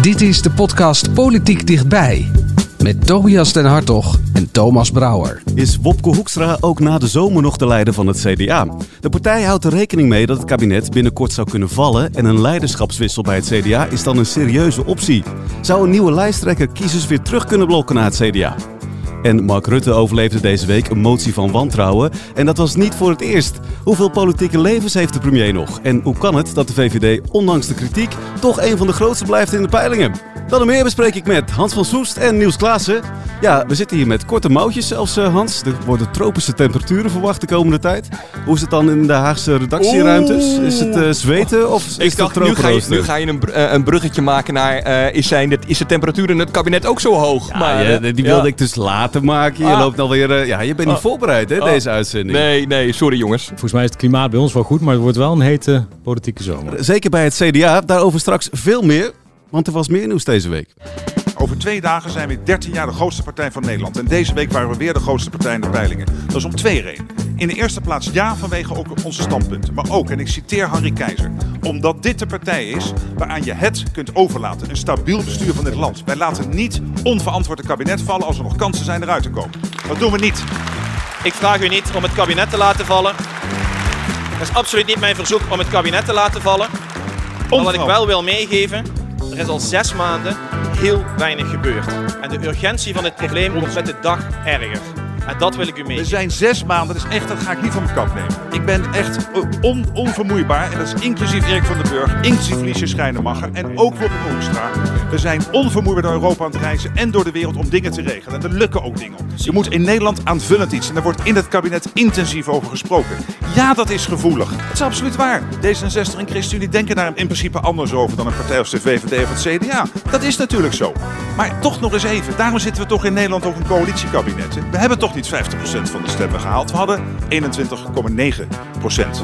Dit is de podcast Politiek Dichtbij. Met Tobias den Hartog en Thomas Brouwer. Is Wopke Hoekstra ook na de zomer nog de leider van het CDA? De partij houdt er rekening mee dat het kabinet binnenkort zou kunnen vallen. En een leiderschapswissel bij het CDA is dan een serieuze optie. Zou een nieuwe lijsttrekker kiezers weer terug kunnen blokken naar het CDA? En Mark Rutte overleefde deze week een motie van wantrouwen. En dat was niet voor het eerst. Hoeveel politieke levens heeft de premier nog? En hoe kan het dat de VVD, ondanks de kritiek, toch een van de grootste blijft in de peilingen? Dan meer bespreek ik met Hans van Soest en Niels Klaassen. Ja, we zitten hier met korte mouwtjes zelfs, uh, Hans. Er worden tropische temperaturen verwacht de komende tijd. Hoe is het dan in de Haagse redactieruimtes? Is het uh, zweten of ik is dacht, het nu ga, je, nu ga je een, uh, een bruggetje maken naar... is, zijn de, is de temperatuur in het kabinet ook zo hoog? Ja, maar, ja, die wilde ik dus later maken. Je Ah. loopt alweer... ja, je bent niet Ah. voorbereid, hè, Ah. deze uitzending. Nee, nee, sorry jongens. Volgens mij is het klimaat bij ons wel goed, maar het wordt wel een hete politieke zomer. Zeker bij het CDA. Daarover straks veel meer. Want er was meer nieuws deze week. Over twee dagen zijn we 13 jaar de grootste partij van Nederland. En deze week waren we weer de grootste partij in de peilingen. Dat is om twee redenen. In de eerste plaats ja vanwege ook onze standpunten. Maar ook, en ik citeer Henry Keizer, omdat dit de partij is waaraan je het kunt overlaten. Een stabiel bestuur van dit land. Wij laten niet onverantwoord het kabinet vallen als er nog kansen zijn eruit te komen. Dat doen we niet. Ik vraag u niet om het kabinet te laten vallen. Dat is absoluut niet mijn verzoek om het kabinet te laten vallen. Maar wat ik wel wil meegeven, er is al zes maanden heel weinig gebeurd. En de urgentie van het probleem wordt met de dag erger. En dat wil ik u We meegeven. zijn zes maanden, dat is echt, dat ga ik niet van mijn kap nemen. Ik ben echt on, onvermoeibaar. En dat is inclusief Erik van den Burg, inclusief Liesje Schrijnemacher en ook Wopke Hoekstra. We zijn onvermoeibaar door Europa aan het reizen en door de wereld om dingen te regelen. En er lukken ook dingen. Je moet in Nederland aanvullend iets. En daar wordt in het kabinet intensief over gesproken. Ja, dat is gevoelig. Dat is absoluut waar. D66 en ChristenUnie denken daar in principe anders over dan een partij als de VVD of het CDA. Dat is natuurlijk zo. Maar toch nog eens even. Daarom zitten we toch in Nederland ook in coalitiekabinetten. We hebben toch niet 50% van de stemmen gehaald. We hadden 21,9%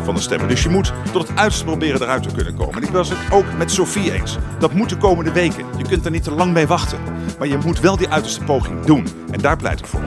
van de stemmen. Dus je moet tot het uiterste proberen eruit te kunnen komen. En ik was het ook met Sophie eens. Dat moet de komende weken. Je kunt er niet te lang mee wachten. Maar je moet wel die uiterste poging doen. En daar pleit ik voor.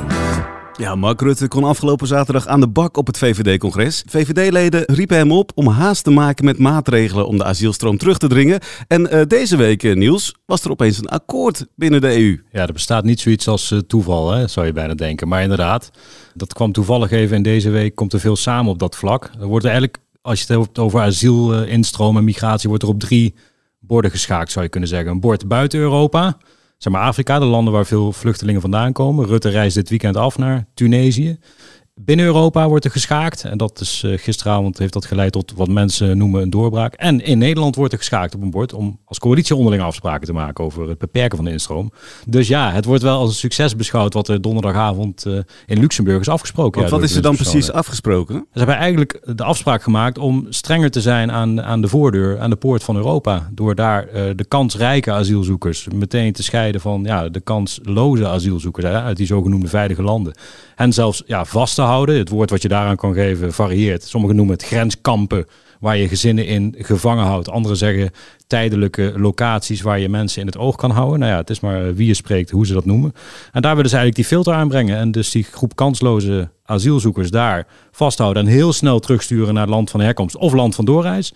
Ja, Mark Rutte kon afgelopen zaterdag aan de bak op het VVD-congres. VVD-leden riepen hem op om haast te maken met maatregelen om de asielstroom terug te dringen. En eh, deze week, eh, Niels, was er opeens een akkoord binnen de EU. Ja, er bestaat niet zoiets als eh, toeval, hè, zou je bijna denken. Maar inderdaad, dat kwam toevallig even en deze week komt er veel samen op dat vlak. Er wordt eigenlijk, als je het hebt over asiel, en migratie, wordt er op drie borden geschaakt, zou je kunnen zeggen. Een bord buiten Europa, zeg maar Afrika, de landen waar veel vluchtelingen vandaan komen. Rutte reist dit weekend af naar Tunesië. Binnen Europa wordt er geschaakt. En dat is eh, gisteravond heeft dat geleid tot wat mensen noemen een doorbraak. En in Nederland wordt er geschaakt op een bord om als coalitie onderling afspraken te maken over het beperken van de instroom. Dus ja, het wordt wel als een succes beschouwd wat er donderdagavond eh, in Luxemburg is afgesproken. Want Ja, wat is er dan precies afgesproken? Ze hebben eigenlijk de afspraak gemaakt om strenger te zijn aan, aan de voordeur, aan de poort van Europa. Door daar eh, de kansrijke asielzoekers meteen te scheiden van ja, de kansloze asielzoekers uit die zogenoemde veilige landen. En zelfs ja, vast te Het woord wat je daaraan kan geven varieert. Sommigen noemen het grenskampen, waar je gezinnen in gevangen houdt. Anderen zeggen tijdelijke locaties waar je mensen in het oog kan houden. Nou ja, het is maar wie je spreekt hoe ze dat noemen. En daar willen ze eigenlijk die filter aanbrengen. En dus die groep kansloze asielzoekers daar vasthouden en heel snel terugsturen naar het land van herkomst of land van doorreis.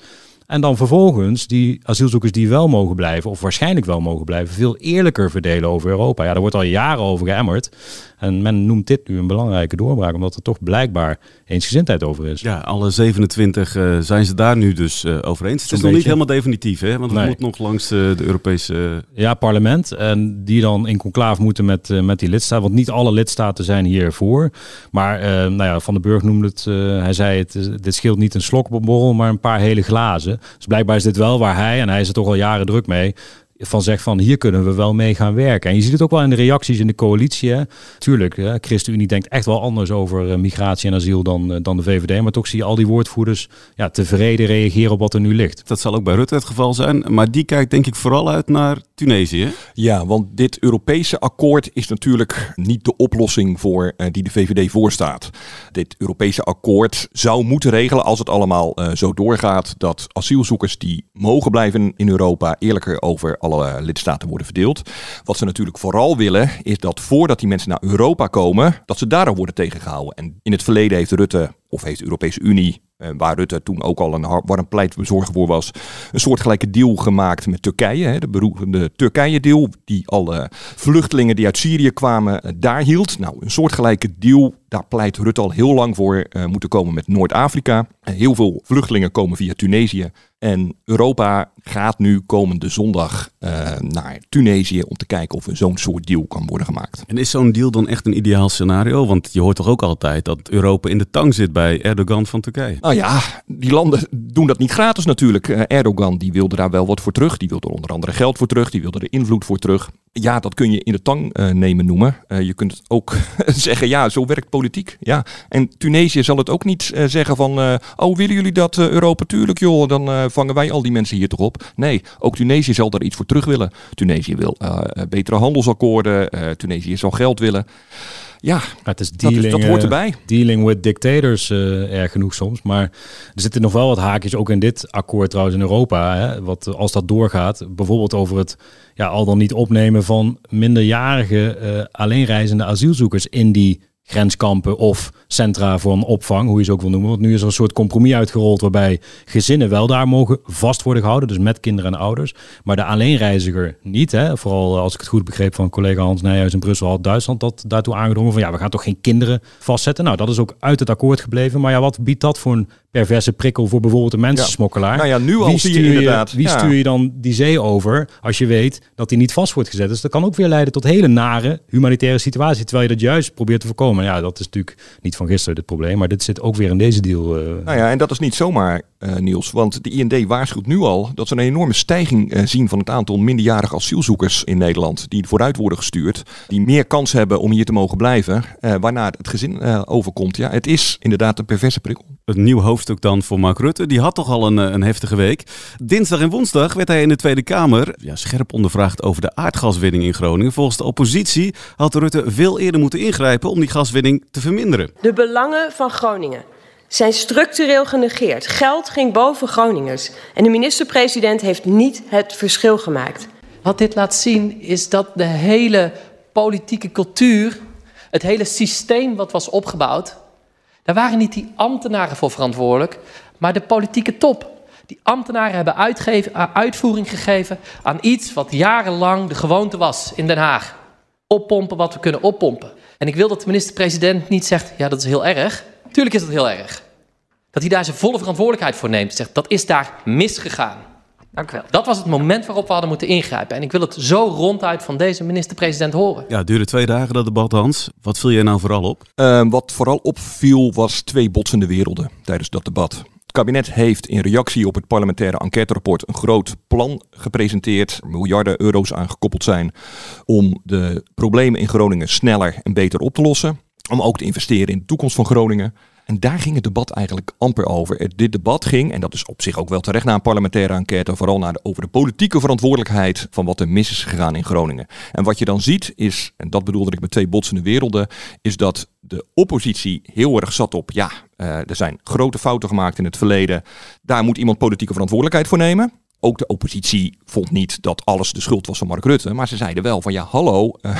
En dan vervolgens die asielzoekers die wel mogen blijven, of waarschijnlijk wel mogen blijven, veel eerlijker verdelen over Europa. Ja, daar wordt al jaren over geëmmerd. En men noemt dit nu een belangrijke doorbraak, omdat er toch blijkbaar eensgezindheid over is. Ja, alle 27 eh, zijn ze daar nu dus eh, over eens. Het is nog niet helemaal definitief, hè? Want het Nee. moet nog langs eh, de Europese... Ja, parlement. En die dan in conclaaf moeten met, met die lidstaten. Want niet alle lidstaten zijn hiervoor. Maar nou ja, Van den Burg noemde het, hij zei het, dit scheelt niet een slok op een borrel, maar een paar hele glazen. Dus blijkbaar is dit wel waar hij, en hij is er toch al jaren druk mee, van zegt van hier kunnen we wel mee gaan werken. En je ziet het ook wel in de reacties in de coalitie. Hè. Tuurlijk, hè, ChristenUnie denkt echt wel anders over eh, migratie en asiel dan, eh, dan de VVD. Maar toch zie je al die woordvoerders ja, tevreden reageren op wat er nu ligt. Dat zal ook bij Rutte het geval zijn. Maar die kijkt denk ik vooral uit naar Tunesië. Ja, want dit Europese akkoord is natuurlijk niet de oplossing voor eh, die de VVD voorstaat. Dit Europese akkoord zou moeten regelen, als het allemaal eh, zo doorgaat, dat asielzoekers die mogen blijven in Europa eerlijker over alle lidstaten worden verdeeld. Wat ze natuurlijk vooral willen, is dat voordat die mensen naar Europa komen, dat ze daar al worden tegengehouden. En in het verleden heeft Rutte of heeft de Europese Unie uh, waar Rutte toen ook al een warm pleitbezorger voor was, een soortgelijke deal gemaakt met Turkije. Hè, de beroemde Turkije-deal, die alle vluchtelingen die uit Syrië kwamen daar hield. Nou, een soortgelijke deal daar pleit Rutte al heel lang voor uh, moeten komen met Noord-Afrika. heel veel vluchtelingen komen via Tunesië. En Europa gaat nu komende zondag uh, naar Tunesië om te kijken of er zo'n soort deal kan worden gemaakt. En is zo'n deal dan echt een ideaal scenario? Want je hoort toch ook altijd dat Europa in de tang zit bij Erdogan van Turkije? Nou ja, die landen doen dat niet gratis natuurlijk. Uh, Erdogan die wilde daar wel wat voor terug. Die wilde er onder andere geld voor terug. Die wilde er invloed voor terug. Ja, dat kun je in de tang uh, nemen noemen. je kunt ook zeggen, ja, zo werkt politiek. Ja. En Tunesië zal het ook niet zeggen van, oh willen jullie dat Europa? Tuurlijk joh, dan vangen wij al die mensen hier toch op. Nee, ook Tunesië zal daar iets voor terug willen. Tunesië wil betere handelsakkoorden. Tunesië zal geld willen. Ja, het is dealing, dat, dat hoort erbij. dealing with dictators uh, erg genoeg soms. Maar er zitten nog wel wat haakjes, ook in dit akkoord trouwens in Europa. Hè, wat, als dat doorgaat, bijvoorbeeld over het ja, al dan niet opnemen van minderjarige uh, alleenreizende asielzoekers in die grenskampen of centra voor een opvang, hoe je ze ook wil noemen. Want nu is er een soort compromis uitgerold waarbij gezinnen wel daar mogen vast worden gehouden, dus met kinderen en ouders, maar de alleenreiziger niet. Hè? Vooral als ik het goed begreep van collega Hans Nijhuis in Brussel had Duitsland dat daartoe aangedrongen van ja, we gaan toch geen kinderen vastzetten. Nou, dat is ook uit het akkoord gebleven. Maar ja, wat biedt dat voor een perverse prikkel voor bijvoorbeeld een mensensmokkelaar. Ja. Nou ja, nu al wie zie je inderdaad. wie stuur je dan die zee over als je weet dat die niet vast wordt gezet? Dus dat kan ook weer leiden tot hele nare humanitaire situaties, terwijl je dat juist probeert te voorkomen. Ja, dat is natuurlijk niet van gisteren het probleem, maar dit zit ook weer in deze deal. Uh... Nou ja, en dat is niet zomaar, uh, Niels, want de IND waarschuwt nu al dat ze een enorme stijging uh, zien van het aantal minderjarige asielzoekers in Nederland die vooruit worden gestuurd, die meer kans hebben om hier te mogen blijven, waarna het gezin overkomt. Ja, het is inderdaad een perverse prikkel. Het nieuw hoofdstuk dan voor Mark Rutte. Die had toch al een, een heftige week. Dinsdag en woensdag werd hij in de Tweede Kamer ja, scherp ondervraagd over de aardgaswinning in Groningen. Volgens de oppositie had Rutte veel eerder moeten ingrijpen om die gaswinning te verminderen. De belangen van Groningen zijn structureel genegeerd. Geld ging boven Groningers. En de minister-president heeft niet het verschil gemaakt. Wat dit laat zien is dat de hele politieke cultuur, het hele systeem wat was opgebouwd, daar waren niet die ambtenaren voor verantwoordelijk, maar de politieke top. Die ambtenaren hebben eh, uitvoering gegeven aan iets wat jarenlang de gewoonte was in Den Haag. Oppompen wat we kunnen oppompen. En ik wil dat de minister-president niet zegt, ja dat is heel erg. Tuurlijk is dat heel erg. Dat hij daar zijn volle verantwoordelijkheid voor neemt. Zegt, dat is daar misgegaan. Dank u wel. Dat was het moment waarop we hadden moeten ingrijpen. En ik wil het zo ronduit van deze minister-president horen. Ja, het duurde twee dagen dat debat, Hans. Wat viel jij nou vooral op? Uh, wat vooral opviel was twee botsende werelden tijdens dat debat. Het kabinet heeft in reactie op het parlementaire enquêterapport een groot plan gepresenteerd. Miljarden euro's aangekoppeld zijn om de problemen in Groningen sneller en beter op te lossen. Om ook te investeren in de toekomst van Groningen. En daar ging het debat eigenlijk amper over. Dit debat ging, en dat is op zich ook wel terecht na een parlementaire enquête, vooral naar de, over de politieke verantwoordelijkheid van wat er mis is gegaan in Groningen. En wat je dan ziet is, en dat bedoelde ik met twee botsende werelden, is dat de oppositie heel erg zat op, ja, uh, er zijn grote fouten gemaakt in het verleden. Daar moet iemand politieke verantwoordelijkheid voor nemen. Ook de oppositie vond niet dat alles de schuld was van Mark Rutte. Maar ze zeiden wel van ja, hallo. Uh,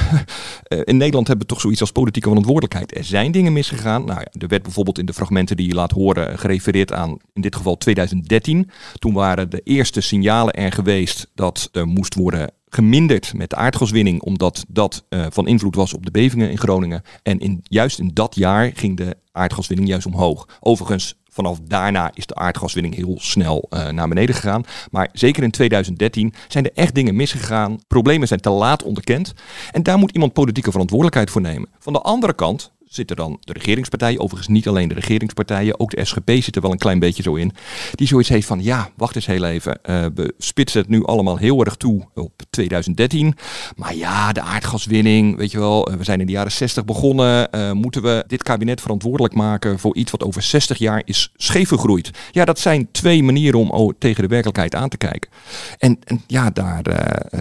in Nederland hebben we toch zoiets als politieke verantwoordelijkheid. Er zijn dingen misgegaan. Nou ja, er werd bijvoorbeeld in de fragmenten die je laat horen gerefereerd aan in dit geval 2013. Toen waren de eerste signalen er geweest dat er moest worden geminderd met de aardgaswinning, omdat dat uh, van invloed was op de bevingen in Groningen. En in, juist in dat jaar ging de aardgaswinning juist omhoog. Overigens Vanaf daarna is de aardgaswinning heel snel uh, naar beneden gegaan. Maar zeker in 2013 zijn er echt dingen misgegaan. Problemen zijn te laat onderkend. En daar moet iemand politieke verantwoordelijkheid voor nemen. Van de andere kant zitten dan de regeringspartijen, overigens niet alleen de regeringspartijen, ook de SGP zit er wel een klein beetje zo in, die zoiets heeft van ja, wacht eens heel even, uh, we spitsen het nu allemaal heel erg toe op 2013, maar ja, de aardgaswinning, weet je wel, eh, we zijn in de jaren 60 begonnen, uh, moeten we dit kabinet verantwoordelijk maken voor iets wat over 60 jaar is scheef gegroeid. Ja, dat zijn twee manieren om tegen de werkelijkheid aan te kijken. En, en ja, daar,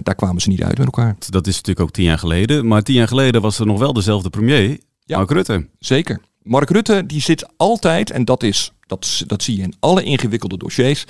daar kwamen ze niet uit met elkaar. Dat is natuurlijk ook tien jaar geleden, maar tien jaar geleden was er nog wel dezelfde premier. Ja, Mark Rutte. Zeker. Mark Rutte die zit altijd, en dat, is, dat, dat zie je in alle ingewikkelde dossiers.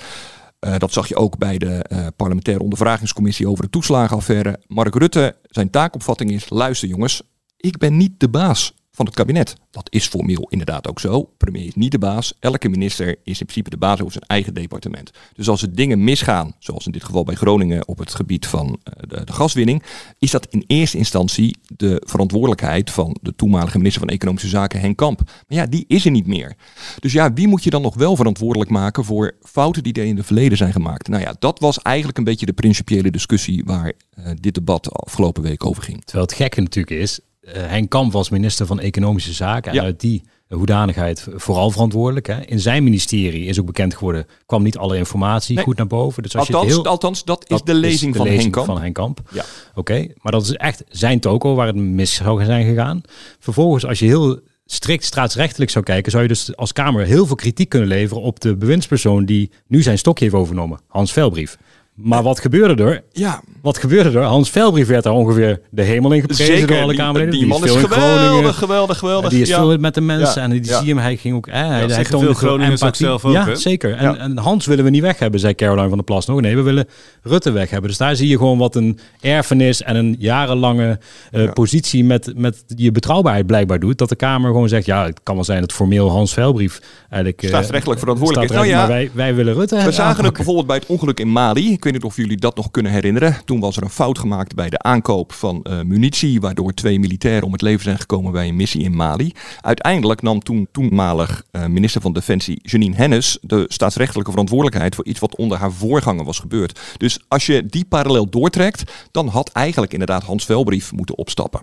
Uh, dat zag je ook bij de uh, parlementaire ondervragingscommissie over de toeslagenaffaire. Mark Rutte, zijn taakopvatting is: luister jongens, ik ben niet de baas van het kabinet. Dat is formeel inderdaad ook zo. Premier is niet de baas. Elke minister is in principe de baas over zijn eigen departement. Dus als er dingen misgaan, zoals in dit geval bij Groningen op het gebied van eh, de, gaswinning, is dat in eerste instantie de verantwoordelijkheid van de toenmalige minister van Economische Zaken, Henk Kamp. Maar ja, die is er niet meer. Dus ja, wie moet je dan nog wel verantwoordelijk maken voor fouten die er in het verleden zijn gemaakt? Nou ja, dat was eigenlijk een beetje de principiële discussie waar uh, dit debat de afgelopen week over ging. Terwijl het gekke natuurlijk is, Henk Kamp was minister van Economische Zaken. En Ja. uit die hoedanigheid vooral verantwoordelijk. Hè. In zijn ministerie is ook bekend geworden, kwam niet alle informatie Nee. goed naar boven. Dus als je Althans, het heel, althans, dat is de lezing de van lezing Henk Kamp. Van Henk Kamp. Ja. Oké, maar dat is echt zijn toko waar het mis zou zijn gegaan. Vervolgens, als je heel strikt staatsrechtelijk zou kijken, zou je dus als Kamer heel veel kritiek kunnen leveren op de bewindspersoon die nu zijn stokje heeft overgenomen, Hans Velbrief. Maar wat gebeurde er? Ja, Wat gebeurde er? Hans Velbrief werd daar ongeveer de hemel in geprezen door alle die, Kamerleden. die Die man is Groningen. geweldig, geweldig, geweldig. Die is ja. veel met de mensen en die zie hem. Hij ging ook. Eh, hij, toonde veel empathie. zelf ook, Ja, zeker. En, en Hans willen we niet weg hebben, zei Caroline van der Plas nog. Nee, we willen Rutte weg hebben. Dus daar zie je gewoon wat een erfenis en een jarenlange eh, positie met, met je betrouwbaarheid blijkbaar doet. Dat de Kamer gewoon zegt, ja, het kan wel zijn dat formeel Hans Velbrief eigenlijk Staatsrechtelijk verantwoordelijk is. Nou ja, maar wij, wij willen Rutte We zagen het bijvoorbeeld bij het ongeluk in Mali. Ik weet niet of jullie dat nog kunnen herinneren. Toen was er een fout gemaakt bij de aankoop van eh, munitie, waardoor twee militairen om het leven zijn gekomen bij een missie in Mali. Uiteindelijk nam toen toenmalig eh, minister van Defensie Janine Hennis de staatsrechtelijke verantwoordelijkheid voor iets wat onder haar voorganger was gebeurd. Dus als je die parallel doortrekt, dan had eigenlijk inderdaad Hans Velbrief moeten opstappen.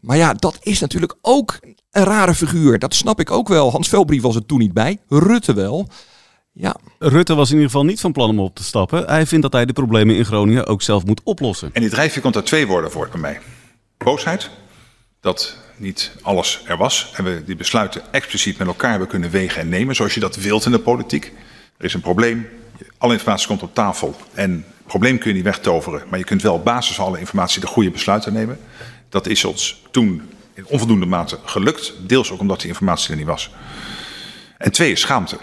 Maar ja, dat is natuurlijk ook een rare figuur. Dat snap ik ook wel. Hans Velbrief was er toen niet bij. Rutte wel. Ja, Rutte was in ieder geval niet van plan om op te stappen. Hij vindt dat hij de problemen in Groningen ook zelf moet oplossen. En die drijfveer komt uit twee woorden voort bij mij. Boosheid, dat niet alles er was. En we die besluiten expliciet met elkaar hebben kunnen wegen en nemen, zoals je dat wilt in de politiek. Er is een probleem, alle informatie komt op tafel. En het probleem kun je niet wegtoveren, maar je kunt wel op basis van alle informatie de goede besluiten nemen. Dat is ons toen in onvoldoende mate gelukt, deels ook omdat die informatie er niet was. En twee is schaamte.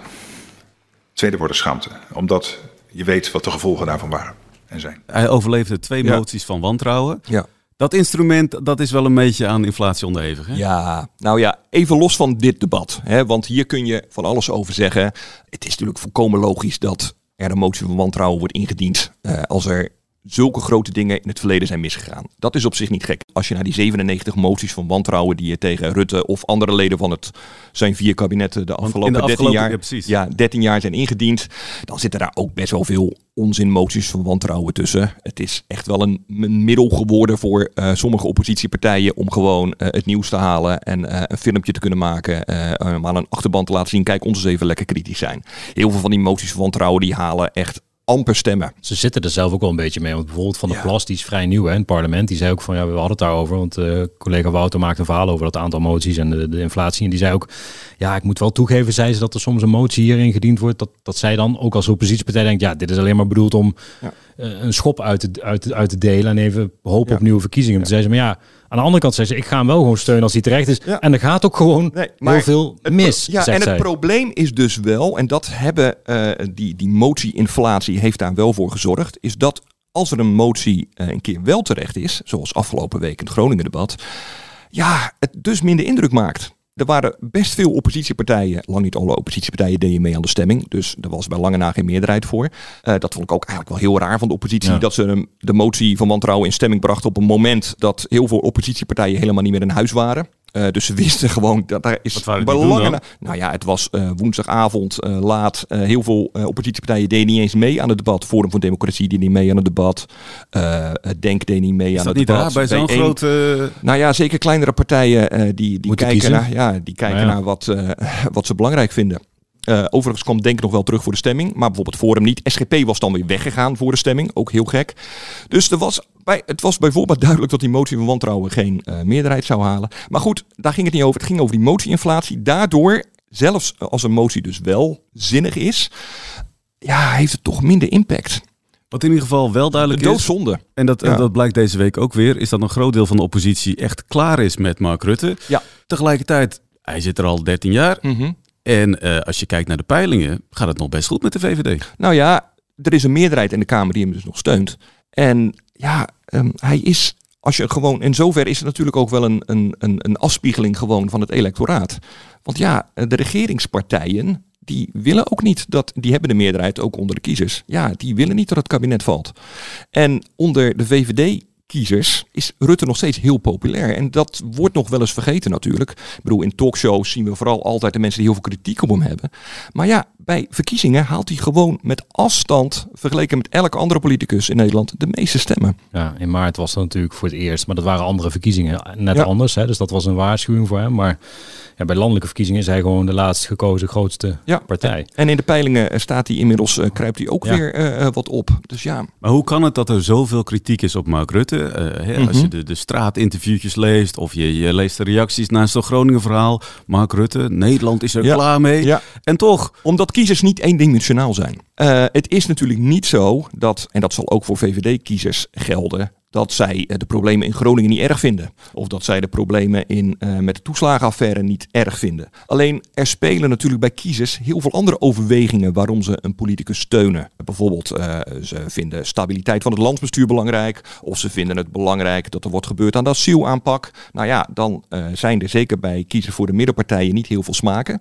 Tweede woord is schaamte, omdat je weet wat de gevolgen daarvan waren en zijn. Hij overleefde twee Ja. moties van wantrouwen. ja. Dat instrument dat is wel een beetje aan inflatie onderhevig. Hè? Ja, nou ja, even los van dit debat. Hè, want hier kun je van alles over zeggen. Het is natuurlijk volkomen logisch dat er een motie van wantrouwen wordt ingediend. eh, als er zulke grote dingen in het verleden zijn misgegaan. Dat is op zich niet gek. Als je naar die 97 moties van wantrouwen die je tegen Rutte of andere leden van het zijn vier kabinetten de afgelopen, in de 13 afgelopen- jaar, ja, precies. ja, 13 jaar zijn ingediend, dan zitten daar ook best wel veel onzin moties van wantrouwen tussen. Het is echt wel een, een middel geworden voor eh, sommige oppositiepartijen om gewoon eh, het nieuws te halen en eh, een filmpje te kunnen maken, om aan een achterban te laten zien, kijk ons eens even lekker kritisch zijn. Heel veel van die moties van wantrouwen die halen echt amper stemmen. Ze zitten er zelf ook wel een beetje mee. Want bijvoorbeeld Van der Ja. Plas, die is vrij nieuw hè, in het parlement. Die zei ook van, ja, we hadden het daarover. Want eh, collega Wouter maakte een verhaal over dat aantal moties en de, de inflatie. En die zei ook, ja, ik moet wel toegeven, zei ze, dat er soms een motie hierin gediend wordt. Dat, dat zij dan ook als oppositiepartij denkt, ja, dit is alleen maar bedoeld om Ja. Eh, een schop uit te, uit, uit te delen. En even hopen Ja. op nieuwe verkiezingen. Toen zei ze, maar ja, aan de andere kant zei ze, ik ga hem wel gewoon steunen als hij terecht is. Ja. En er gaat ook gewoon Nee, heel veel mis, ja, en het zij. probleem is dus wel, en dat hebben eh, die, die motie-inflatie heeft daar wel voor gezorgd, is dat als er een motie eh, een keer wel terecht is, zoals afgelopen week in het Groningen-debat, ja, het dus minder indruk maakt. Er waren best veel oppositiepartijen, lang niet alle oppositiepartijen deden mee aan de stemming, dus er was bij lange na geen meerderheid voor. Eh, dat vond ik ook eigenlijk wel heel raar van de oppositie, Ja. dat ze de motie van wantrouwen in stemming brachten op een moment dat heel veel oppositiepartijen helemaal niet meer in huis waren. Eh, dus ze wisten gewoon dat daar is na- nou ja, het was eh, woensdagavond eh, laat. Eh, heel veel oppositiepartijen deden niet eens mee aan het debat. Forum voor Democratie deed niet mee aan het debat. Eh, Denk deed niet mee Is aan dat het niet debat. raar bij zo'n grote... Nou ja, zeker kleinere partijen eh, die, die kijken, naar, ja, die kijken Nou ja. naar wat, eh, wat ze belangrijk vinden. Eh, overigens kwam Denk nog wel terug voor de stemming. Maar bijvoorbeeld Forum niet. SGP was dan weer weggegaan voor de stemming. Ook heel gek. Dus er was bij, het was bijvoorbeeld duidelijk dat die motie van wantrouwen geen eh, meerderheid zou halen. Maar goed, daar ging het niet over. Het ging over die motieinflatie. Daardoor, zelfs als een motie dus wel zinnig is, ja, heeft het toch minder impact. Wat in ieder geval wel De duidelijk is, doodzonde. en dat, Ja. dat blijkt deze week ook weer, is dat een groot deel van de oppositie echt klaar is met Mark Rutte. Ja. Tegelijkertijd, hij zit er al 13 jaar. Mhm. En eh, als je kijkt naar de peilingen, gaat het nog best goed met de VVD. Nou ja, er is een meerderheid in de Kamer die hem dus nog steunt. En ja, ehm, hij is als je gewoon, in zover is het natuurlijk ook wel een, een, een, een afspiegeling gewoon van het electoraat. Want ja, de regeringspartijen, die willen ook niet dat, die hebben de meerderheid ook onder de kiezers. Ja, die willen niet dat het kabinet valt. En onder de VVD kiezers is Rutte nog steeds heel populair. En dat wordt nog wel eens vergeten natuurlijk. Ik bedoel, in talkshows zien we vooral altijd de mensen die heel veel kritiek op hem hebben. Maar ja, bij verkiezingen haalt hij gewoon met afstand, vergeleken met elke andere politicus in Nederland, de meeste stemmen. Ja, in maart was dat natuurlijk voor het eerst, maar dat waren andere verkiezingen net anders. Hè, dus dat was een waarschuwing voor hem. Maar ja, bij landelijke verkiezingen is hij gewoon de laatst gekozen grootste ja. partij. En in de peilingen staat hij inmiddels, uh, kruipt hij ook weer uh, wat op. Dus ja. Maar hoe kan het dat er zoveel kritiek is op Mark Rutte? Uh, hè, mm -hmm. Als je de, de straatinterviewtjes leest of je, je leest de reacties naar het Groningen verhaal. Mark Rutte, Nederland is er ja. klaar mee. Ja. En toch. Omdat kiezers niet eendimensionaal zijn. Uh, het is natuurlijk niet zo dat, en dat zal ook voor VVD-kiezers gelden, dat zij de problemen in Groningen niet erg vinden. Of dat zij de problemen in, uh, met de toeslagenaffaire niet erg vinden. Alleen er spelen natuurlijk bij kiezers heel veel andere overwegingen waarom ze een politicus steunen. Bijvoorbeeld, uh, ze vinden stabiliteit van het landsbestuur belangrijk. Of ze vinden het belangrijk dat er wordt gebeurd aan de asielaanpak. Nou ja, dan zijn er zeker bij kiezers voor de middenpartijen niet heel veel smaken.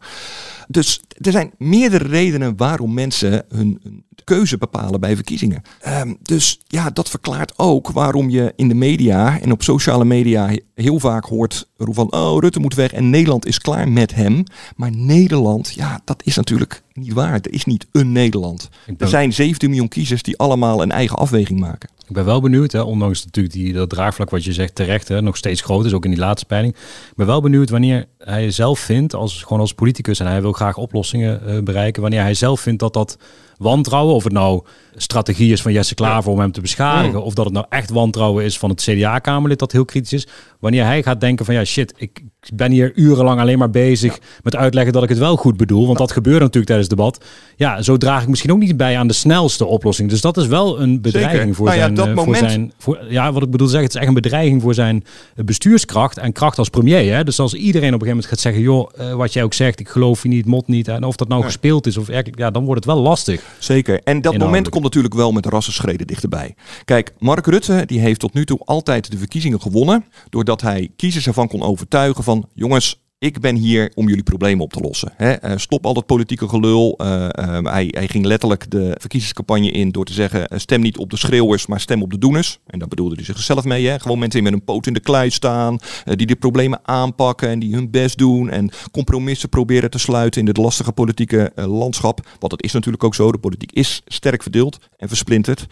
Dus er zijn meerdere redenen waarom mensen hun, keuze bepalen bij verkiezingen. Um, dus ja, dat verklaart ook waarom je in de media en op sociale media heel vaak hoort van oh, Rutte moet weg en Nederland is klaar met hem. Maar Nederland, ja, dat is natuurlijk niet waar. Er is niet een Nederland. Er zijn 17 miljoen kiezers die allemaal een eigen afweging maken. Ik ben wel benieuwd, hè, ondanks natuurlijk die, dat draagvlak wat je zegt terecht, hè, nog steeds groot is, ook in die laatste peiling. Ik ben wel benieuwd wanneer hij zelf vindt, als, gewoon als politicus, en hij wil graag oplossingen uh, bereiken, wanneer hij zelf vindt dat dat wantrouwen, of het nou strategie is van Jesse Klaver om hem te beschadigen, of dat het nou echt wantrouwen is van het CDA-kamerlid dat heel kritisch is. Wanneer hij gaat denken van ja shit, ik ben hier urenlang alleen maar bezig ja. met uitleggen dat ik het wel goed bedoel, want dat gebeurt natuurlijk tijdens het debat. Ja, zo draag ik misschien ook niet bij aan de snelste oplossing. Dus dat is wel een bedreiging Zeker. voor nou ja, zijn, dat moment... voor zijn voor, ja, wat ik bedoel zeggen, het is echt een bedreiging voor zijn bestuurskracht en kracht als premier. Hè? Dus als iedereen op een gegeven moment gaat zeggen, joh, uh, wat jij ook zegt, ik geloof je niet, mot niet, en of dat nou ja. gespeeld is of eigenlijk, ja, dan wordt het wel lastig. Zeker. En dat moment komt natuurlijk wel met rassenschreden dichterbij. Kijk, Mark Rutte die heeft tot nu toe altijd de verkiezingen gewonnen. Doordat hij kiezers ervan kon overtuigen van jongens, ik ben hier om jullie problemen op te lossen. He, uh, stop al dat politieke gelul. Uh, uh, hij, hij, ging letterlijk de verkiezingscampagne in door te zeggen: stem niet op de schreeuwers, maar stem op de doeners. En daar bedoelde hij zichzelf mee. Hè? Gewoon mensen die met een poot in de klei staan, die de problemen aanpakken en die hun best doen en compromissen proberen te sluiten in dit lastige politieke landschap. Want dat is natuurlijk ook zo. De politiek is sterk verdeeld en versplinterd.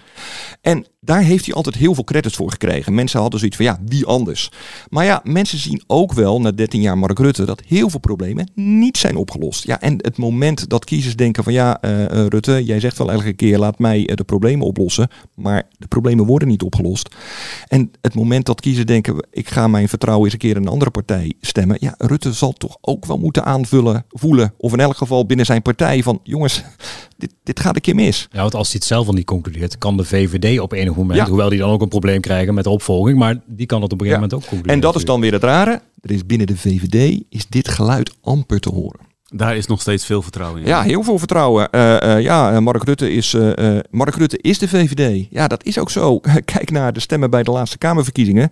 En daar heeft hij altijd heel veel credits voor gekregen. Mensen hadden zoiets van ja, wie anders. Maar ja, mensen zien ook wel na 13 jaar Mark Rutte dat heel veel problemen niet zijn opgelost. Ja, en het moment dat kiezers denken van ja, uh, uh, Rutte, jij zegt wel elke keer laat mij uh, de problemen oplossen, maar de problemen worden niet opgelost. En het moment dat kiezers denken ik ga mijn vertrouwen eens een keer in een andere partij stemmen, ja, Rutte zal toch ook wel moeten aanvullen, voelen, of in elk geval binnen zijn partij van jongens, dit, dit gaat een keer mis. Ja, want als hij het zelf al niet concludeert, kan de VVD op enig moment, ja. hoewel die dan ook een probleem krijgen met de opvolging, maar die kan het op een gegeven ja. moment ook concluderen. En dat is dan weer het rare. Er is binnen de VVD is dit geluid amper te horen. Daar is nog steeds veel vertrouwen in. Ja, heel veel vertrouwen. Uh, uh, ja, Mark Rutte, is, uh, Mark Rutte is de VVD. Ja, dat is ook zo. Kijk naar de stemmen bij de laatste Kamerverkiezingen.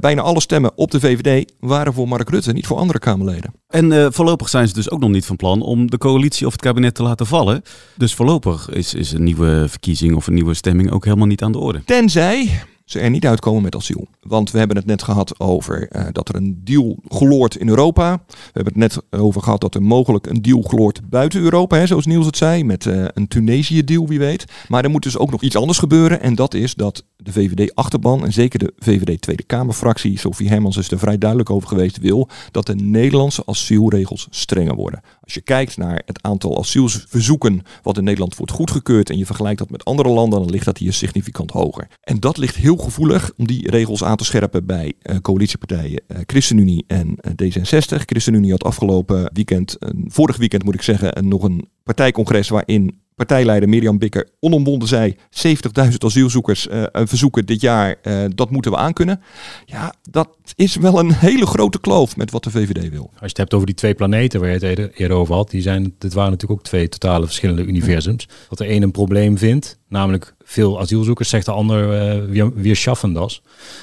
bijna alle stemmen op de VVD waren voor Mark Rutte, niet voor andere Kamerleden. En voorlopig zijn ze dus ook nog niet van plan om de coalitie of het kabinet te laten vallen. Dus voorlopig is, is een nieuwe verkiezing of een nieuwe stemming ook helemaal niet aan de orde. Tenzij ze er niet uitkomen met asiel. Want we hebben het net gehad over uh, dat er een deal gloort in Europa. We hebben het net over gehad dat er mogelijk een deal gloort buiten Europa, hè, zoals Niels het zei, met uh, een Tunesië-deal, wie weet. Maar er moet dus ook nog iets anders gebeuren. En dat is dat de VVD-achterban, en zeker de VVD-Tweede Kamerfractie, Sophie Hermans is er vrij duidelijk over geweest, wil dat de Nederlandse asielregels strenger worden. Als je kijkt naar het aantal asielverzoeken wat in Nederland wordt goedgekeurd en je vergelijkt dat met andere landen, dan ligt dat hier significant hoger. En dat ligt heel gevoelig om die regels aan te scherpen bij uh, coalitiepartijen uh, ChristenUnie en uh, D66. ChristenUnie had afgelopen weekend, vorig weekend moet ik zeggen, nog een partijcongres waarin partijleider Mirjam Bikker onomwonden zei: 70.000 asielzoekers uh, verzoeken dit jaar, uh, dat moeten we aankunnen. Ja, dat is wel een hele grote kloof met wat de VVD wil. Als je het hebt over die twee planeten waar je het eerder, eerder over had, die zijn, dit waren natuurlijk ook twee totale verschillende universums. Dat de een een probleem vindt Namelijk veel asielzoekers, zegt de ander, uh, wir, wir schaffen das.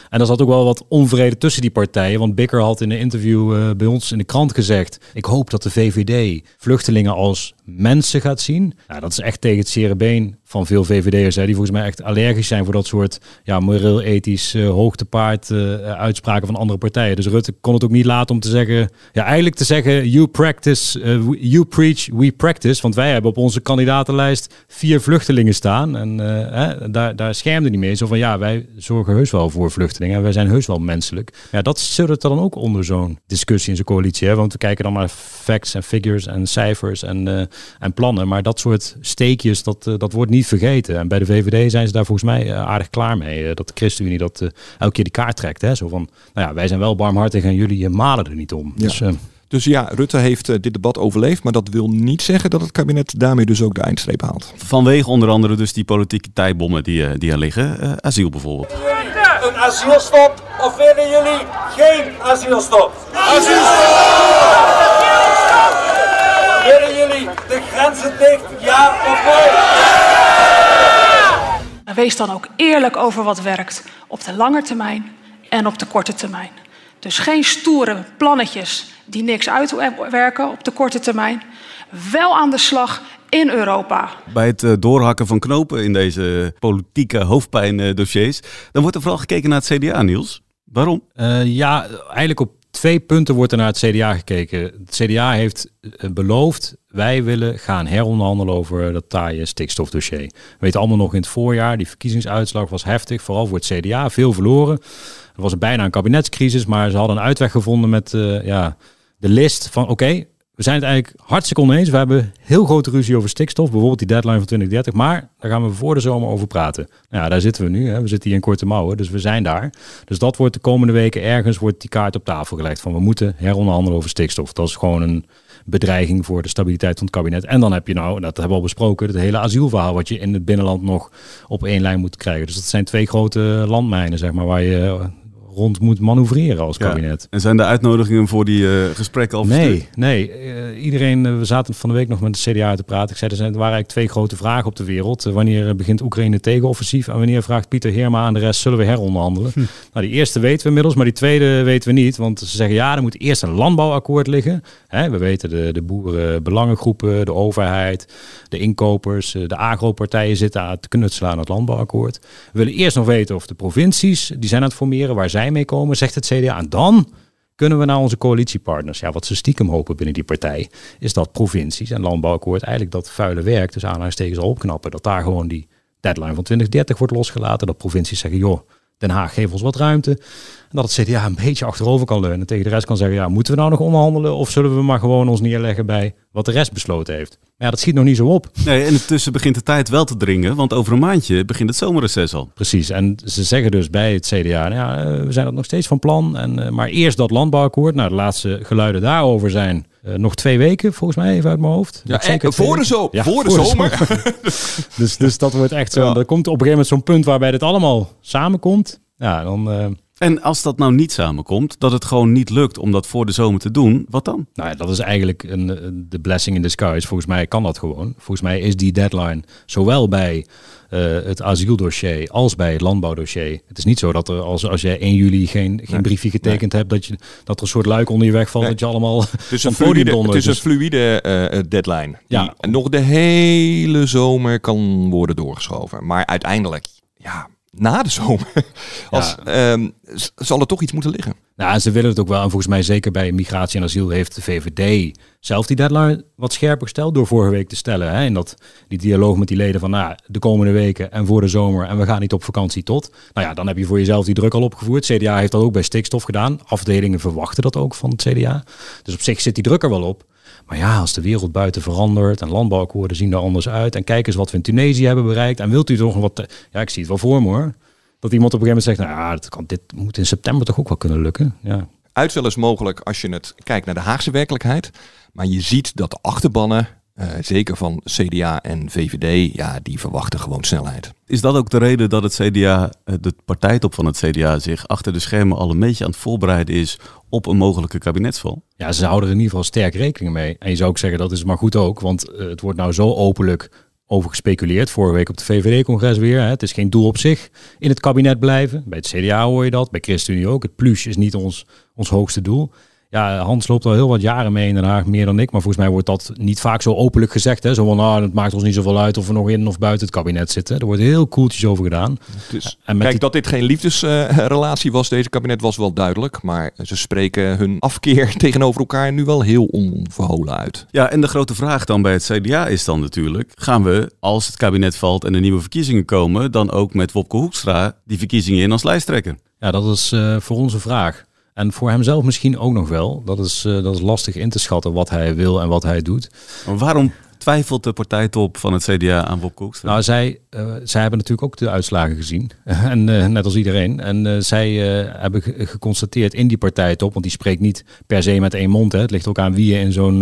En er zat ook wel wat onvrede tussen die partijen. Want Bikker had in een interview uh, bij ons in de krant gezegd... ik hoop dat de VVD vluchtelingen als mensen gaat zien. Nou, dat is echt tegen het zere been van veel VVD'ers. Die volgens mij echt allergisch zijn voor dat soort ja, moreel-ethisch uh, hoogtepaard uitspraken van andere partijen. Dus Rutte kon het ook niet laten om te zeggen... ja, eigenlijk te zeggen, you practice, you preach, we practice. Want wij hebben op onze kandidatenlijst vier vluchtelingen staan. En daar, daar schermde niet mee. Zo van, ja, wij zorgen heus wel voor vluchtelingen. Wij zijn heus wel menselijk. Ja, dat zit dan ook onder zo'n discussie in zo'n coalitie. Hè? Want we kijken dan naar facts en figures en cijfers en, en plannen. Maar dat soort steekjes, dat, dat wordt niet vergeten. En bij de VVD zijn ze daar volgens mij uh, aardig klaar mee. dat de ChristenUnie dat elke keer die kaart trekt. Hè? Zo van, nou ja, wij zijn wel barmhartig en jullie malen er niet om. Ja. Dus, dus ja, Rutte heeft uh, dit debat overleefd, maar dat wil niet zeggen dat het kabinet daarmee dus ook de eindstreep haalt. Vanwege onder andere dus die politieke tijdbommen die, uh, die er liggen. Uh, asiel bijvoorbeeld. Een asielstop of willen jullie geen asielstop? Asielstop! Willen jullie de grenzen dicht, ja of nee? Wees dan ook eerlijk over wat werkt op de lange termijn en op de korte termijn. Dus geen stoere plannetjes die niks uitwerken op de korte termijn. Wel aan de slag in Europa. Bij het uh, doorhakken van knopen in deze politieke hoofdpijndossiers, dan wordt er vooral gekeken naar het CDA, Niels. Waarom? Uh, ja, eigenlijk op twee punten wordt er naar het CDA gekeken. Het CDA heeft uh, beloofd, wij willen gaan heronderhandelen over dat taaie stikstofdossier. We weten allemaal nog in het voorjaar, die verkiezingsuitslag was heftig, vooral voor het CDA, veel verloren. Er was bijna een kabinetscrisis, maar ze hadden een uitweg gevonden met uh, ja, de list van oké, we zijn het eigenlijk hartstikke oneens. We hebben heel grote ruzie over stikstof, bijvoorbeeld die deadline van 2030. Maar daar gaan we voor de zomer over praten. Nou ja, daar zitten we nu. Hè. We zitten hier in korte mouwen, dus we zijn daar. Dus dat wordt de komende weken ergens wordt die kaart op tafel gelegd. Van we moeten heronderhandelen over stikstof. Dat is gewoon een bedreiging voor de stabiliteit van het kabinet. En dan heb je nou, dat hebben we al besproken, het hele asielverhaal wat je in het binnenland nog op één lijn moet krijgen. Dus dat zijn twee grote landmijnen, zeg maar, waar je rond moet manoeuvreren als kabinet. Ja. En zijn de uitnodigingen voor die uh, gesprekken al Nee, verstuurd? nee. Uh, iedereen, uh, we zaten van de week nog met de CDA te praten. Ik zei, er, zijn, er waren eigenlijk twee grote vragen op de wereld. wanneer begint Oekraïne tegenoffensief? En wanneer vraagt Pieter Heerma aan de rest, zullen we heronderhandelen? Hm. Nou, die eerste weten we inmiddels, maar die tweede weten we niet. Want ze zeggen, ja, er moet eerst een landbouwakkoord liggen. Hè, we weten de, de boerenbelangengroepen, de overheid, de inkopers, de agropartijen zitten aan te knutselen aan het landbouwakkoord. We willen eerst nog weten of de provincies, die zijn aan het formeren, waar zij mee komen, zegt het CDA. En dan kunnen we naar onze coalitiepartners. Ja, wat ze stiekem hopen binnen die partij, is dat provincies en landbouwakkoord eigenlijk dat vuile werk, dus aanhalingstekens al opknappen. Dat daar gewoon die deadline van 2030 wordt losgelaten. Dat provincies zeggen, joh, Den Haag geef ons wat ruimte. En dat het CDA een beetje achterover kan leunen. Tegen de rest kan zeggen, ja, moeten we nou nog onderhandelen? Of zullen we maar gewoon ons neerleggen bij wat de rest besloten heeft? Maar ja, dat schiet nog niet zo op. Nee, en intussen begint de tijd wel te dringen. Want over een maandje begint het zomerreces al. Precies. En ze zeggen dus bij het CDA, nou ja, we zijn dat nog steeds van plan. En, maar eerst dat landbouwakkoord. Nou, de laatste geluiden daarover zijn uh, nog twee weken, volgens mij, even uit mijn hoofd. Ja, zeker voor, de zo ja, voor de voor zomer. Dus, dus dat wordt echt zo. Ja. Er komt op een gegeven moment zo'n punt waarbij dit allemaal samenkomt. Ja, dan... Uh, en als dat nou niet samenkomt, dat het gewoon niet lukt om dat voor de zomer te doen, wat dan? Nou ja, dat is eigenlijk een, de blessing in disguise. Volgens mij kan dat gewoon. Volgens mij is die deadline zowel bij uh, het asieldossier als bij het landbouwdossier. Het is niet zo dat er als, als jij 1 juli geen, geen nee, briefje getekend nee. hebt, dat, je, dat er een soort luik onder je wegvalt, nee. dat je allemaal het is een fluïde, Het is een fluïde uh, deadline. Ja. Die nog de hele zomer kan worden doorgeschoven. Maar uiteindelijk, ja, na de zomer, als, ja. um, zal er toch iets moeten liggen. Nou, ze willen het ook wel. En volgens mij zeker bij migratie en asiel heeft de VVD zelf die deadline wat scherper gesteld door vorige week te stellen. Hè, in dat, die dialoog met die leden van nou, de komende weken en voor de zomer en we gaan niet op vakantie tot. Nou ja, dan heb je voor jezelf die druk al opgevoerd. CDA heeft dat ook bij stikstof gedaan. Afdelingen verwachten dat ook van het CDA. Dus op zich zit die druk er wel op. Maar ja, als de wereld buiten verandert en landbouwakkoorden zien er anders uit. En kijk eens wat we in Tunesië hebben bereikt. En wilt u toch wat... Ja, ik zie het wel voor me hoor. Dat iemand op een gegeven moment zegt, nou ja, dat kan, dit moet in september toch ook wel kunnen lukken. Ja. Uitstel is mogelijk als je het kijkt naar de Haagse werkelijkheid. Maar je ziet dat de achterbannen, uh, zeker van CDA en VVD, ja, die verwachten gewoon snelheid. Is dat ook de reden dat het CDA, de partijtop van het CDA, zich achter de schermen al een beetje aan het voorbereiden is op een mogelijke kabinetsval? Ja, ze houden er in ieder geval sterk rekening mee. En je zou ook zeggen dat is maar goed ook, want uh, het wordt nou zo openlijk over gespeculeerd. Vorige week op het VVD-congres weer. Hè. Het is geen doel op zich in het kabinet blijven. Bij het CDA hoor je dat, bij ChristenUnie ook. Het plus is niet ons, ons hoogste doel. Ja, Hans loopt al heel wat jaren mee in Den Haag, meer dan ik. Maar volgens mij wordt dat niet vaak zo openlijk gezegd. Hè? Zo van, nou, het maakt ons niet zoveel uit of we nog in of buiten het kabinet zitten. Er wordt heel koeltjes over gedaan. Dus, En met kijk, die- dat dit geen liefdesrelatie was, deze kabinet, was wel duidelijk. Maar ze spreken hun afkeer tegenover elkaar nu wel heel onverholen uit. Ja, en de grote vraag dan bij het CDA is dan natuurlijk... gaan we, als het kabinet valt en er nieuwe verkiezingen komen... dan ook met Wopke Hoekstra die verkiezingen in als lijsttrekker? Ja, dat is eh, voor ons een vraag. En voor hemzelf misschien ook nog wel. Dat is, eh, dat is lastig in te schatten wat hij wil en wat hij doet. Maar waarom twijfelt de partijtop van het CDA aan Wopke Hoekstra? Nou, zij, eh, zij hebben natuurlijk ook de uitslagen gezien. en eh, net als iedereen. En zij hebben ge- geconstateerd in die partijtop, want die spreekt niet per se met één mond. Hè. Het ligt ook aan wie je in, zo'n,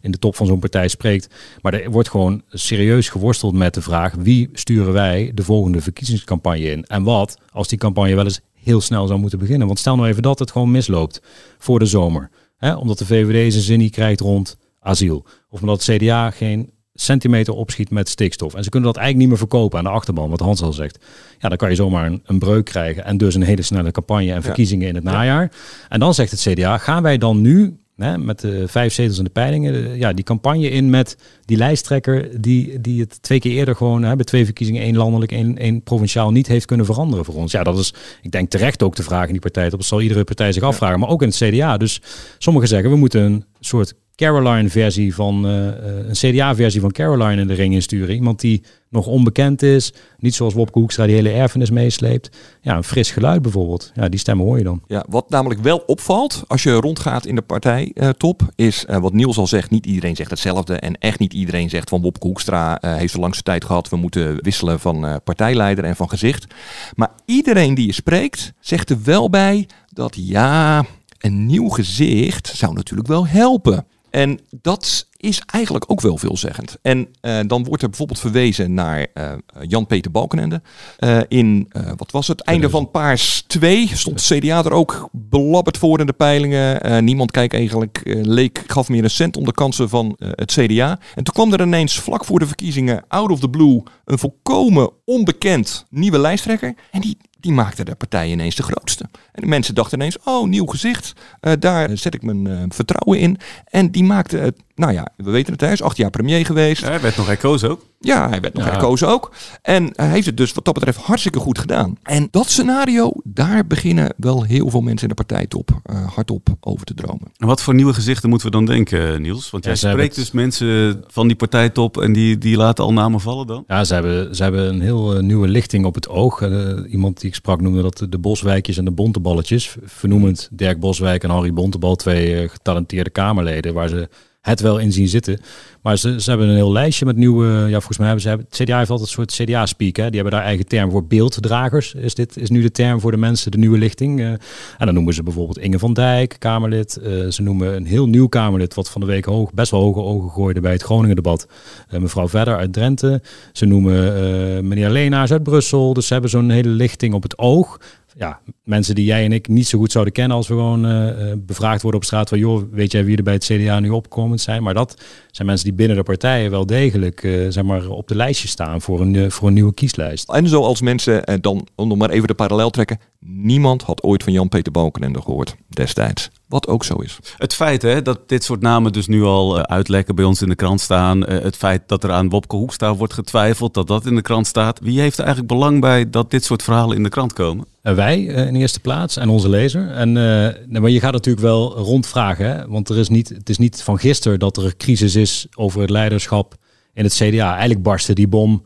in de top van zo'n partij spreekt. Maar er wordt gewoon serieus geworsteld met de vraag: wie sturen wij de volgende verkiezingscampagne in? En wat als die campagne wel eens heel snel zou moeten beginnen? Want stel nou even dat het gewoon misloopt voor de zomer. Hè? Omdat de VVD zijn zin niet krijgt rond asiel. Of omdat het CDA geen centimeter opschiet met stikstof. En ze kunnen dat eigenlijk niet meer verkopen aan de achterban, wat Hans al zegt. Ja, dan kan je zomaar een, een breuk krijgen en dus een hele snelle campagne en verkiezingen in het najaar. En dan zegt het CDA, gaan wij dan nu hè, met de vijf zetels in de peilingen, ja, die campagne in met die lijsttrekker die, die het twee keer eerder gewoon hè, bij twee verkiezingen, één landelijk, één, één provinciaal, niet heeft kunnen veranderen voor ons. Ja, dat is, ik denk terecht ook de vraag in die partij. Dat zal iedere partij zich afvragen, maar ook in het CDA. Dus sommigen zeggen, we moeten een soort Caroline-versie van eh, eh, een CDA-versie van Caroline in de ring insturen. Iemand die nog onbekend is, niet zoals Wopke Hoekstra die hele erfenis meesleept. Ja, een fris geluid bijvoorbeeld. Ja, die stemmen hoor je dan. Ja, wat namelijk wel opvalt als je rondgaat in de partijtop, is eh, wat Niels al zegt, niet iedereen zegt hetzelfde. En echt niet iedereen zegt van Wopke Hoekstra heeft de langste tijd gehad, we moeten wisselen van partijleider en van gezicht. Maar iedereen die je spreekt, zegt er wel bij dat ja, een nieuw gezicht zou natuurlijk wel helpen. En dat is eigenlijk ook wel veelzeggend. En eh, dan wordt er bijvoorbeeld verwezen naar eh, Jan-Peter Balkenende. Eh, in, wat was het, einde van Paars 2 stond CDA er ook belabberd voor in de peilingen. Niemand kijkt eigenlijk, leek, gaf meer een cent om de kansen van het CDA. En toen kwam er ineens vlak voor de verkiezingen, out of the blue, een volkomen onbekend nieuwe lijsttrekker. En die, die maakte de partij ineens de grootste. En de mensen dachten ineens, oh, nieuw gezicht, eh, daar zet ik mijn eh, vertrouwen in. En die maakte het, nou ja, we weten het, hij is acht jaar premier geweest. Ja, werd nog herkozen ook. Ja, hij werd nog Ja. herkozen ook. En hij heeft het dus wat dat betreft hartstikke goed gedaan. En dat scenario, daar beginnen wel heel veel mensen in de partijtop eh, hardop over te dromen. En wat voor nieuwe gezichten moeten we dan denken, eh, Niels? Want jij spreekt het- dus mensen van die partijtop en die, die laten al namen vallen dan? Ja, ze hebben, ze hebben een heel eh, nieuwe lichting op het oog. Iemand die ik sprak noemde dat de- Boswijkjes en de Bonteballetjes. Vernoemend Dirk Boswijk en Harry Bontebal, twee getalenteerde Kamerleden, waar ze het wel in zien zitten. Maar ze, ze hebben een heel lijstje met nieuwe... Ja, volgens mij hebben ze... Het CDA heeft altijd een soort CDA-speak. Die hebben daar eigen term voor. Beelddragers is, dit, is nu de term voor de mensen, de nieuwe lichting. Eh, en dan noemen ze bijvoorbeeld Inge van Dijk, Kamerlid. Eh, ze noemen een heel nieuw Kamerlid... wat van de week hoog, best wel hoge ogen gooide bij het Groningen-debat. Eh, mevrouw Verder uit Drenthe. Ze noemen meneer Leenaars uit Brussel. Dus ze hebben zo'n hele lichting op het oog ja, mensen die jij en ik niet zo goed zouden kennen als we gewoon eh, eh, bevraagd worden op straat van joh, weet jij wie er bij het CDA nu opkomend zijn? Maar dat zijn mensen die binnen de partijen wel degelijk eh, zeg maar, op de lijstje staan voor een, voor een nieuwe kieslijst. En zoals mensen, dan om nog maar even de parallel trekken, niemand had ooit van Jan-Peter Balkenende gehoord destijds. Wat ook zo is. Het feit hè, dat dit soort namen dus nu al eh, uitlekken bij ons in de krant staan. eh, het feit dat er aan Wopke Hoekstra wordt getwijfeld, dat dat in de krant staat. Wie heeft er eigenlijk belang bij dat dit soort verhalen in de krant komen? Wij eh, in eerste plaats en onze lezer. En, eh, nou, maar je gaat natuurlijk wel rondvragen, hè? want er is niet, het is niet van gisteren dat er een crisis is over het leiderschap in het CDA. Eigenlijk barstte die bom,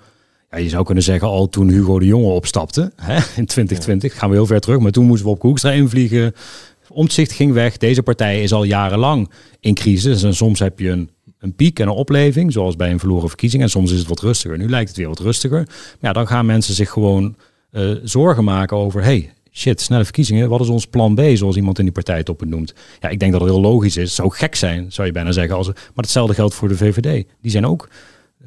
ja, je zou kunnen zeggen al toen Hugo de Jonge opstapte hè? in 2020. Gaan we heel ver terug, maar toen moesten we op Hoekstra invliegen. Omtzigt ging weg. Deze partij is al jarenlang in crisis. En soms heb je een, een piek en een opleving, zoals bij een verloren verkiezing. En soms is het wat rustiger. Nu lijkt het weer wat rustiger. Ja, dan gaan mensen zich gewoon eh, zorgen maken over... Hey, shit, snelle verkiezingen. Wat is ons plan B, zoals iemand in die partijtop het noemt? Ja, ik denk dat het heel logisch is. Het zou gek zijn, zou je bijna zeggen. Als, maar hetzelfde geldt voor de VVD. Die zijn ook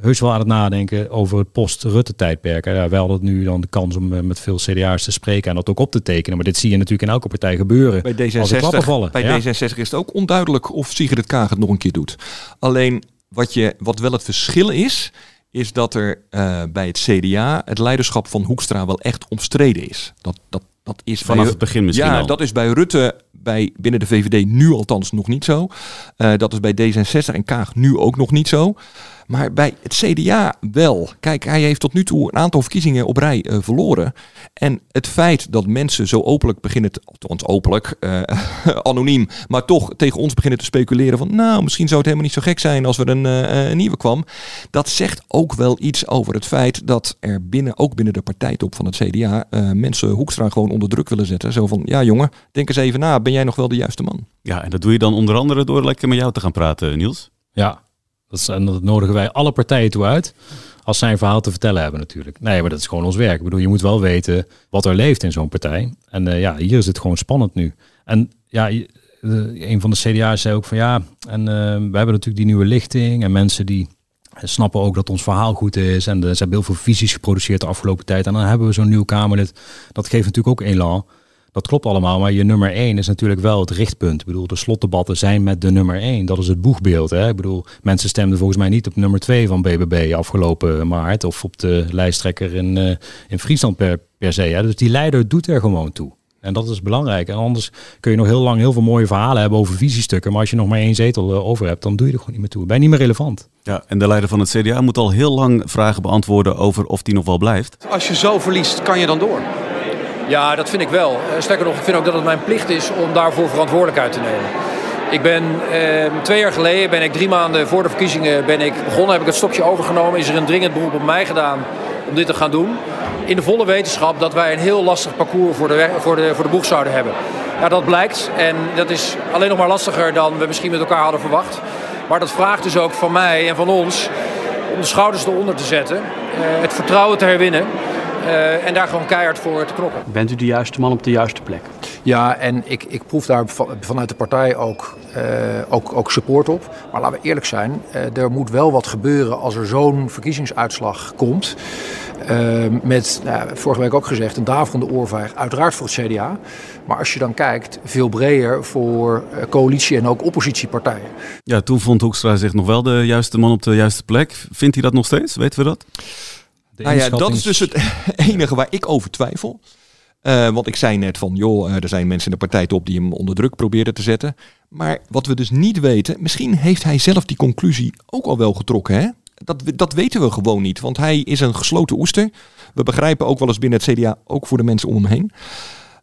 heus wel aan het nadenken over het post-Rutte-tijdperk. Ja, wij hadden nu dan de kans om eh, met veel CDA's te spreken en dat ook op te tekenen. Maar dit zie je natuurlijk in elke partij gebeuren. Bij Als er klappen D66, vallen. bij Ja. D66 is het ook onduidelijk of Sigrid Kaag het nog een keer doet. Alleen wat, je, wat wel het verschil is, is dat er uh, bij het CDA het leiderschap van Hoekstra wel echt omstreden is. Dat, dat, dat is Vanaf bij, het begin misschien Ja, al. dat is bij Rutte bij, binnen de VVD nu althans nog niet zo. Uh, dat is bij D66 en Kaag nu ook nog niet zo. Maar bij het CDA wel. Kijk, hij heeft tot nu toe een aantal verkiezingen op rij uh, verloren. En het feit dat mensen zo openlijk beginnen, te, althans openlijk, uh, anoniem, maar toch tegen ons beginnen te speculeren van, nou, misschien zou het helemaal niet zo gek zijn als er een, uh, een nieuwe kwam. Dat zegt ook wel iets over het feit dat er binnen, ook binnen de partijtop van het CDA, mensen Hoekstra gewoon onder druk willen zetten. Zo van, ja jongen, denk eens even na, ben jij nog wel de juiste man? Ja, en dat doe je dan onder andere door lekker met jou te gaan praten, Niels. Ja, dat, is, en dat nodigen wij alle partijen toe uit. Als zij een verhaal te vertellen hebben natuurlijk. Nee, maar dat is gewoon ons werk. Ik bedoel, je moet wel weten wat er leeft in zo'n partij. En uh, ja, hier is het gewoon spannend nu. En ja, de, een van de CDA's zei ook van ja, en uh, we hebben natuurlijk die nieuwe lichting. En mensen die snappen ook dat ons verhaal goed is. En er zijn heel veel visies geproduceerd de afgelopen tijd. En dan hebben we zo'n nieuw Kamerlid. Dat geeft natuurlijk ook elan. Dat klopt allemaal, maar je nummer 1 is natuurlijk wel het richtpunt. Ik bedoel, de slotdebatten zijn met de nummer 1. Dat is het boegbeeld. Hè? Ik bedoel, mensen stemden volgens mij niet op nummer 2 van BBB afgelopen maart. Of op de lijsttrekker in, uh, in Friesland per, per se. Hè? Dus die leider doet er gewoon toe. En dat is belangrijk. En anders kun je nog heel lang heel veel mooie verhalen hebben over visiestukken. Maar als je nog maar één zetel uh, over hebt, dan doe je er gewoon niet meer toe. Ben je niet meer relevant. Ja, en de leider van het CDA moet al heel lang vragen beantwoorden over of die nog wel blijft. Als je zo verliest, kan je dan door? Ja, dat vind ik wel. Sterker nog, ik vind ook dat het mijn plicht is om daarvoor verantwoordelijkheid te nemen. Ik ben eh, twee jaar geleden, ben ik drie maanden voor de verkiezingen ben ik begonnen, heb ik het stokje overgenomen. Is er een dringend beroep op mij gedaan om dit te gaan doen. In de volle wetenschap dat wij een heel lastig parcours voor de, voor de, voor de boeg zouden hebben. Ja, dat blijkt en dat is alleen nog maar lastiger dan we misschien met elkaar hadden verwacht. Maar dat vraagt dus ook van mij en van ons om de schouders eronder te zetten, uh, het vertrouwen te herwinnen. Uh, en daar gewoon keihard voor te knokken. Bent u de juiste man op de juiste plek? Ja, en ik, ik proef daar vanuit de partij ook, uh, ook, ook support op. Maar laten we eerlijk zijn, uh, er moet wel wat gebeuren als er zo'n verkiezingsuitslag komt. met, nou, vorige week ook gezegd, een daverende oorvijg, uiteraard voor het CDA. Maar als je dan kijkt, veel breder voor coalitie- en ook oppositiepartijen. Ja, toen vond Hoekstra zich nog wel de juiste man op de juiste plek. Vindt hij dat nog steeds? Weten we dat? Nou ja, dat is dus het enige waar ik over twijfel. Uh, want ik zei net van, joh, uh, er zijn mensen in de partijtop die hem onder druk probeerden te zetten. Maar wat we dus niet weten, misschien heeft hij zelf die conclusie ook al wel getrokken. Hè? Dat, dat weten we gewoon niet, want hij is een gesloten oester. We begrijpen ook wel eens binnen het CDA, ook voor de mensen om hem heen.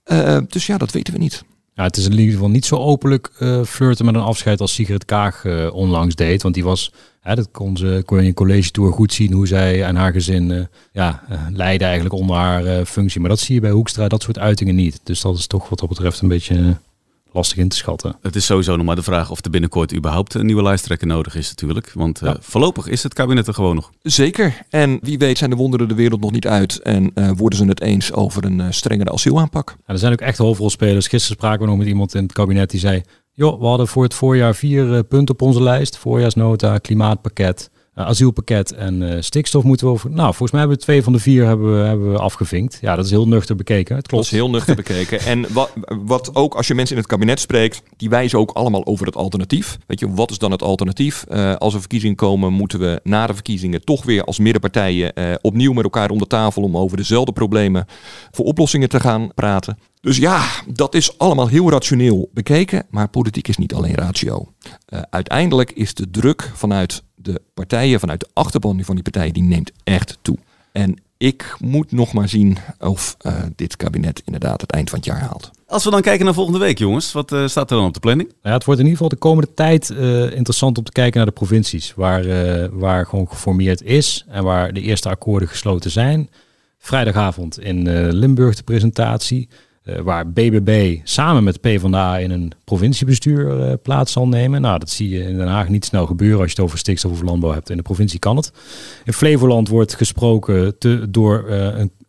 Uh, dus ja, dat weten we niet. Ja, het is in ieder geval niet zo openlijk uh, flirten met een afscheid als Sigrid Kaag onlangs deed. Want die was, hè, dat kon, ze, kon je in college tour goed zien hoe zij en haar gezin uh, ja, leiden eigenlijk onder haar functie. Maar dat zie je bij Hoekstra, dat soort uitingen niet. Dus dat is toch wat dat betreft een beetje lastig in te schatten. Het is sowieso nog maar de vraag of er binnenkort überhaupt een nieuwe lijsttrekker nodig is natuurlijk. Want ja. voorlopig is het kabinet er gewoon nog. Zeker. En wie weet zijn de wonderen de wereld nog niet uit. En uh, worden ze het eens over een uh, strengere asielaanpak. Ja, er zijn ook echt hoofdrolspelers. Gisteren spraken we nog met iemand in het kabinet die zei... joh, we hadden voor het voorjaar vier uh, punten op onze lijst. Voorjaarsnota, klimaatpakket, asielpakket en uh, stikstof moeten we over. Nou, volgens mij hebben we twee van de vier hebben we, hebben we afgevinkt. Ja, dat is heel nuchter bekeken. Het klopt. Dat is heel nuchter bekeken. En wat, wat ook als je mensen in het kabinet spreekt, die wijzen ook allemaal over het alternatief. Weet je, wat is dan het alternatief? Uh, als er verkiezingen komen, moeten we na de verkiezingen toch weer als middenpartijen uh, opnieuw met elkaar om de tafel om over dezelfde problemen voor oplossingen te gaan praten. Dus ja, dat is allemaal heel rationeel bekeken, maar politiek is niet alleen ratio. Uh, uiteindelijk is de druk vanuit de partijen, vanuit de achterban van die partijen, die neemt echt toe. En ik moet nog maar zien of uh, dit kabinet inderdaad het eind van het jaar haalt. Als we dan kijken naar volgende week, jongens, wat uh, staat er dan op de planning? Ja, het wordt in ieder geval de komende tijd uh, interessant om te kijken naar de provincies, waar, waar gewoon geformeerd is en waar de eerste akkoorden gesloten zijn. Vrijdagavond in Limburg de presentatie. Uh, waar BBB samen met PvdA in een provinciebestuur uh, plaats zal nemen. Nou, dat zie je in Den Haag niet snel gebeuren als je het over stikstof of landbouw hebt. In de provincie kan het. In Flevoland wordt gesproken te, door,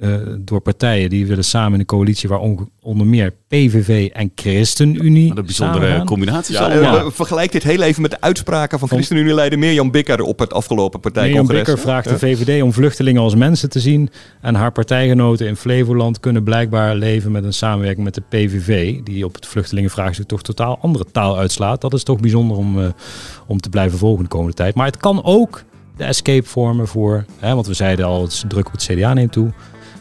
uh, door partijen die willen samen in een coalitie waar on, onder meer PVV en ChristenUnie. Wat een bijzondere combinatie. Ja, ja. Vergelijk dit heel even met de uitspraken van ChristenUnie-leider Mirjam Bikker op het afgelopen partijcongres. Mirjam Bikker vraagt de VVD om vluchtelingen als mensen te zien. En haar partijgenoten in Flevoland kunnen blijkbaar leven met een samenwerking met de PVV, die op het vluchtelingenvraagstuk toch totaal andere taal uitslaat. Dat is toch bijzonder om, uh, om te blijven volgen de komende tijd. Maar het kan ook de escape vormen voor. Hè, want we zeiden al, het is druk op het CDA neemt toe.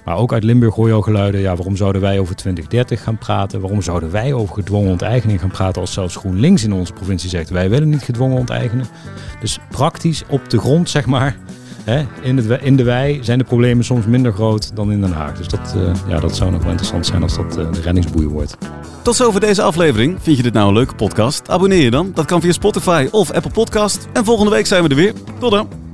Maar ook uit Limburg hoor je al geluiden. Ja, waarom zouden wij over 2030 gaan praten? Waarom zouden wij over gedwongen onteigening gaan praten als zelfs GroenLinks in onze provincie zegt wij willen niet gedwongen onteigenen? Dus praktisch op de grond, zeg maar, hè, in, het, in de wei zijn de problemen soms minder groot dan in Den Haag. Dus dat, uh, ja, dat zou nog wel interessant zijn als dat uh, de reddingsboei wordt. Tot zover deze aflevering. Vind je dit nou een leuke podcast? Abonneer je dan. Dat kan via Spotify of Apple Podcast. En volgende week zijn we er weer. Tot dan.